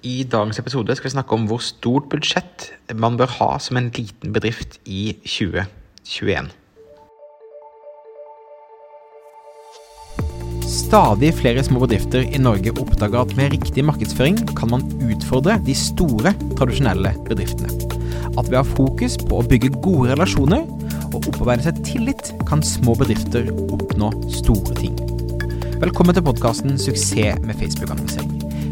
I dagens episode skal vi snakke om hvor stort budsjett man bør ha som en liten bedrift i 2021. Stadig flere små bedrifter i Norge oppdager at med riktig markedsføring kan man utfordre de store, tradisjonelle bedriftene. At ved å ha fokus på å bygge gode relasjoner og opparbeide seg tillit, kan små bedrifter oppnå store ting. Velkommen til podkasten 'Suksess med Facebook-annonsering'.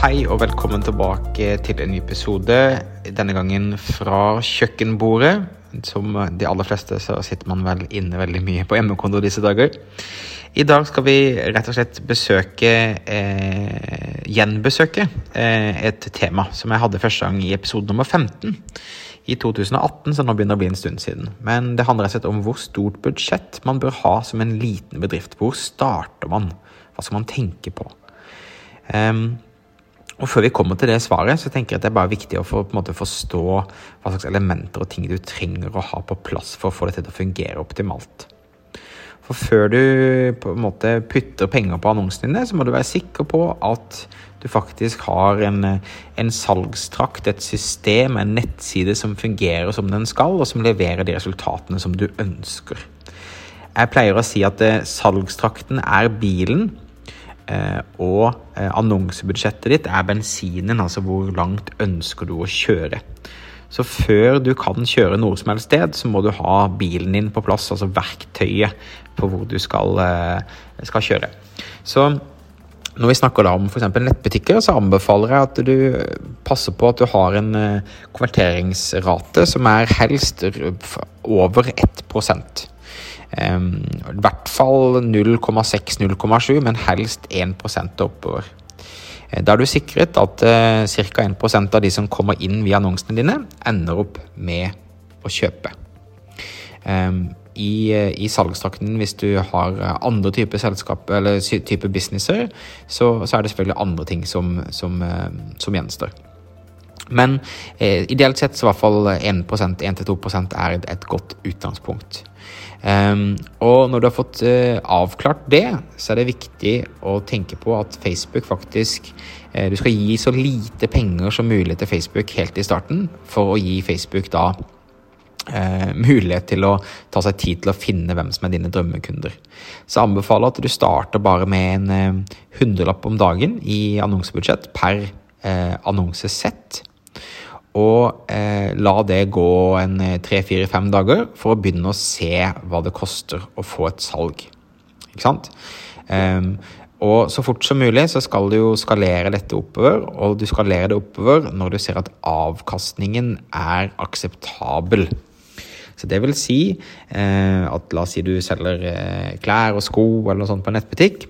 Hei og velkommen tilbake til en ny episode. Denne gangen fra kjøkkenbordet. Som de aller fleste så sitter man vel inne veldig mye på hjemmekonto disse dager. I dag skal vi rett og slett besøke eh, Gjenbesøke eh, et tema som jeg hadde første gang i episode nummer 15 i 2018, så nå begynner det å bli en stund siden. Men det handler rett og slett om hvor stort budsjett man bør ha som en liten bedrift. Hvor starter man? Hva skal man tenke på? Um, og Før vi kommer til det svaret, så tenker jeg at det er bare viktig å for, måte, forstå hva slags elementer og ting du trenger å ha på plass for å få det til å fungere optimalt. For før du på en måte putter penger på annonsene dine, så må du være sikker på at du faktisk har en, en salgstrakt, et system, en nettside som fungerer som den skal, og som leverer de resultatene som du ønsker. Jeg pleier å si at eh, salgstrakten er bilen, og eh, annonsebudsjettet ditt er bensinen, altså hvor langt ønsker du å kjøre. Så før du kan kjøre noe som helst sted, så må du ha bilen din på plass, altså verktøyet på hvor du skal, eh, skal kjøre. Så når vi snakker da om f.eks. nettbutikker, så anbefaler jeg at du passer på at du har en konverteringsrate som er helst over 1 i hvert fall 0,6-0,7, men helst 1 oppover. Eh, da er du sikret at uh, ca. 1% av de som kommer inn via annonsene dine, ender opp med å kjøpe. I, i salgstrakten, hvis du har andre typer selskap eller type businesser, så, så, er det selvfølgelig andre ting som, som, som gjenstår. Men eh, ideelt sett så i hvert fall 1% 1-2 er et, godt utgangspunkt. Um, og når du har fått uh, avklart det, så er det viktig å tenke på at Facebook faktisk uh, Du skal gi så lite penger som mulig til Facebook helt i starten, for å gi Facebook da uh, mulighet til å ta seg tid til å finne hvem som er dine drømmekunder. Så jeg anbefaler at du starter bare med en hundrelapp om dagen i annonsebudsjett per annonsesett og eh, la det gå en eh, tre-fire-fem dager for å begynne å se hva det koster å få et salg. Ikke sant? Um, og så fort som mulig så skal du jo skalere dette oppover, og du skalerer det oppover når du ser at avkastningen er akseptabel. Så det vil si eh, at la oss si du selger eh, klær og sko eller noe sånt på en nettbutikk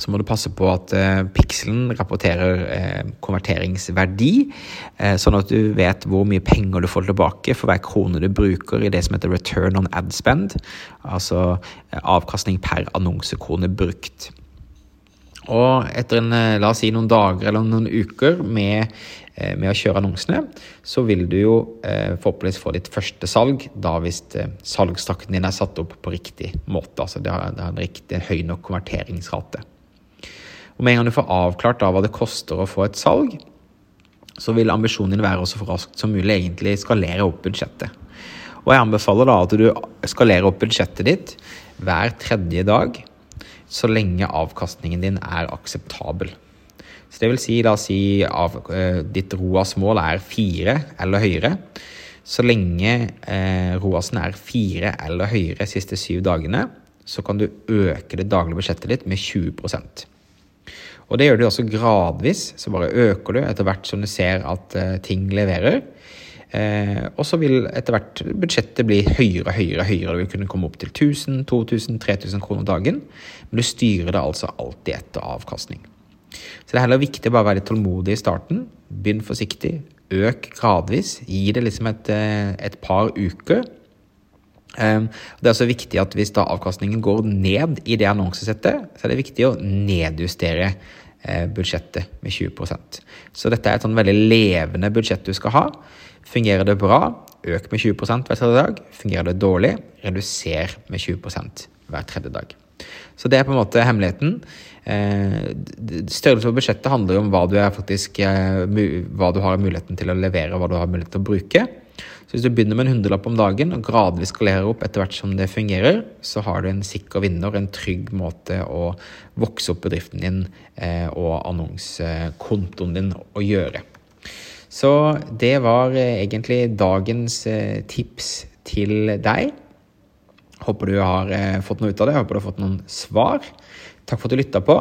så må du passe på at eh, pikselen rapporterer eh, konverteringsverdi, eh, sånn at du vet hvor mye penger du får tilbake for hver krone du bruker i det som heter return on ad spend, altså eh, avkastning per annonsekrone brukt. Og etter en, eh, la oss si noen dager eller noen uker med, eh, med å kjøre annonsene, så vil du jo forhåpentligvis få ditt første salg, da hvis salgstakten din er satt opp på riktig måte. Altså det har, det har en, riktig, høy nok konverteringsrate. Og med en gang du får avklart da hva det koster å få et salg, så vil ambisjonen din være å så raskt som mulig egentlig skalere opp budsjettet. Og jeg anbefaler da at du skalerer opp budsjettet ditt hver tredje dag, så lenge avkastningen din er akseptabel. Så det vil si, da si av, uh, ditt ROAS-mål er fire eller høyere. Så lenge eh, ROAS-en er fire eller høyere de siste syv dagene, så kan du øke det daglige budsjettet ditt med 20 og det gjør du også gradvis, så bare øker du etter hvert som du ser at uh, ting leverer. Eh, og så vil etter hvert budsjettet bli høyere og høyere. høyere. Du vil kunne komme opp til 1000, 2000, 3000 kroner dagen. Men du styrer det altså alltid etter avkastning. Så det er heller viktig å bare være litt tålmodig i starten. Begynn forsiktig. Øk gradvis. Gi det liksom et, eh, et par uker. Um, det er også viktig at hvis da avkastningen går ned i det annonsesettet, så er det viktig å nedjustere eh, budsjettet med 20% Så dette er et sånn veldig levende budsjett du skal ha. Fungerer det bra, øk med 20% hver tredje dag. Fungerer det dårlig, reduser med 20% hver tredje dag. Så det er på en måte hemmeligheten. Eh, størrelse på budsjettet handler om hva du, faktisk, eh, hva du har muligheten til å levere, og hva du har mulighet til å bruke. Så hvis du begynner med en hundrelapp om dagen og gradvis skalerer opp etter hvert som det fungerer, så har du en sikker vinner, en trygg måte å vokse opp bedriften din eh, og annonsekontoen din å gjøre. Så det var eh, egentlig dagens eh, tips til deg. Håper du har fått noe ut av det, håper du har fått noen svar. Takk for at du lytta på.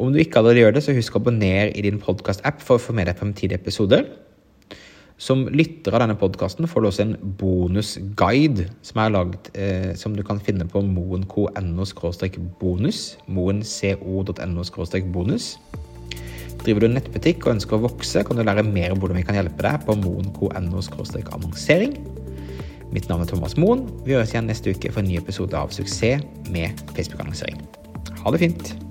Om du ikke allerede gjør det, så husk å abonnere i din podkast-app for å få med deg fremtidige episoder. Som lytter av denne podkasten får du også en bonusguide som er lagd, eh, som du kan finne på moenco.no-bonus. moenco.no bonus. Driver du nettbutikk og ønsker å vokse, kan du lære mer om hvordan vi kan hjelpe deg på moenco.no-annonsering. Mitt navn er Thomas Moen. Vi høres igjen neste uke for en ny episode av Suksess med Facebook-annonsering. Ha det fint!